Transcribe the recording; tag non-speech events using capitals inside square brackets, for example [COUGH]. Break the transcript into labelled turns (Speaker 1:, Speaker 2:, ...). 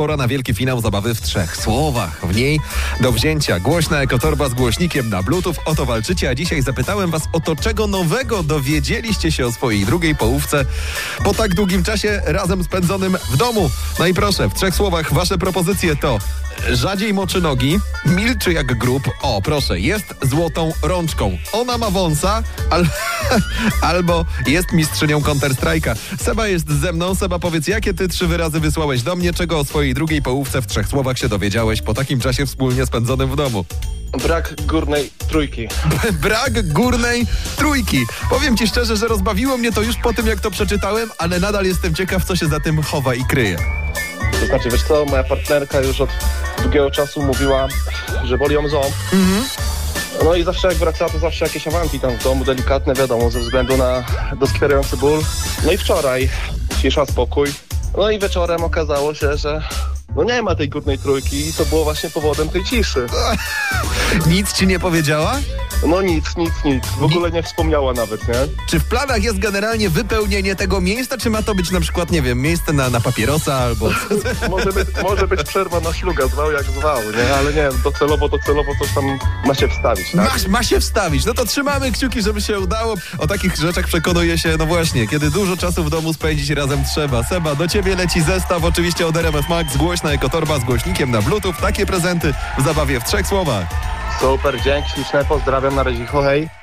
Speaker 1: pora na wielki finał zabawy w trzech słowach. W niej do wzięcia głośna ekotorba z głośnikiem na bluetooth. O to walczycie, a dzisiaj zapytałem was o to, czego nowego dowiedzieliście się o swojej drugiej połówce po tak długim czasie razem spędzonym w domu. No i proszę, w trzech słowach wasze propozycje to rzadziej moczy nogi, milczy jak grób. O, proszę, jest złotą rączką. Ona ma wąsa, al [LAUGHS] albo jest mistrzynią Counter-Strike'a. Seba jest ze mną. Seba, powiedz, jakie ty trzy wyrazy wysłałeś do mnie, czego o swojej drugiej połówce w trzech słowach się dowiedziałeś po takim czasie wspólnie spędzonym w domu?
Speaker 2: Brak górnej trójki. [LAUGHS]
Speaker 1: Brak górnej trójki. Powiem ci szczerze, że rozbawiło mnie to już po tym, jak to przeczytałem, ale nadal jestem ciekaw, co się za tym chowa i kryje.
Speaker 2: To znaczy, wiesz co, moja partnerka już od długiego czasu mówiła, że boli ją ząb. No i zawsze jak wracała, to zawsze jakieś awanki tam w domu, delikatne, wiadomo, ze względu na doskwierający ból. No i wczoraj cisza, spokój. No i wieczorem okazało się, że no nie ma tej górnej trójki i to było właśnie powodem tej ciszy. [LAUGHS]
Speaker 1: Nic ci nie powiedziała?
Speaker 2: No nic, nic, nic. W ogóle nie wspomniała nawet, nie?
Speaker 1: Czy w planach jest generalnie wypełnienie tego miejsca, czy ma to być na przykład, nie wiem, miejsce na, na papierosa albo... [LAUGHS]
Speaker 2: Może być, może być przerwa na szluga, zwał jak zwał, nie? Ale nie, docelowo, docelowo coś tam ma się wstawić, tak?
Speaker 1: Ma, ma się wstawić. No to trzymamy kciuki, żeby się udało. O takich rzeczach przekonuje się, no właśnie, kiedy dużo czasu w domu spędzić razem trzeba. Seba, do ciebie leci zestaw, oczywiście od RMF Max, głośna ekotorba z głośnikiem na bluetooth. Takie prezenty w zabawie w trzech słowach.
Speaker 2: Super, dzięki śliczne, pozdrawiam, na razie, hej.